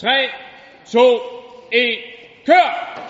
3, 2, 1, kør!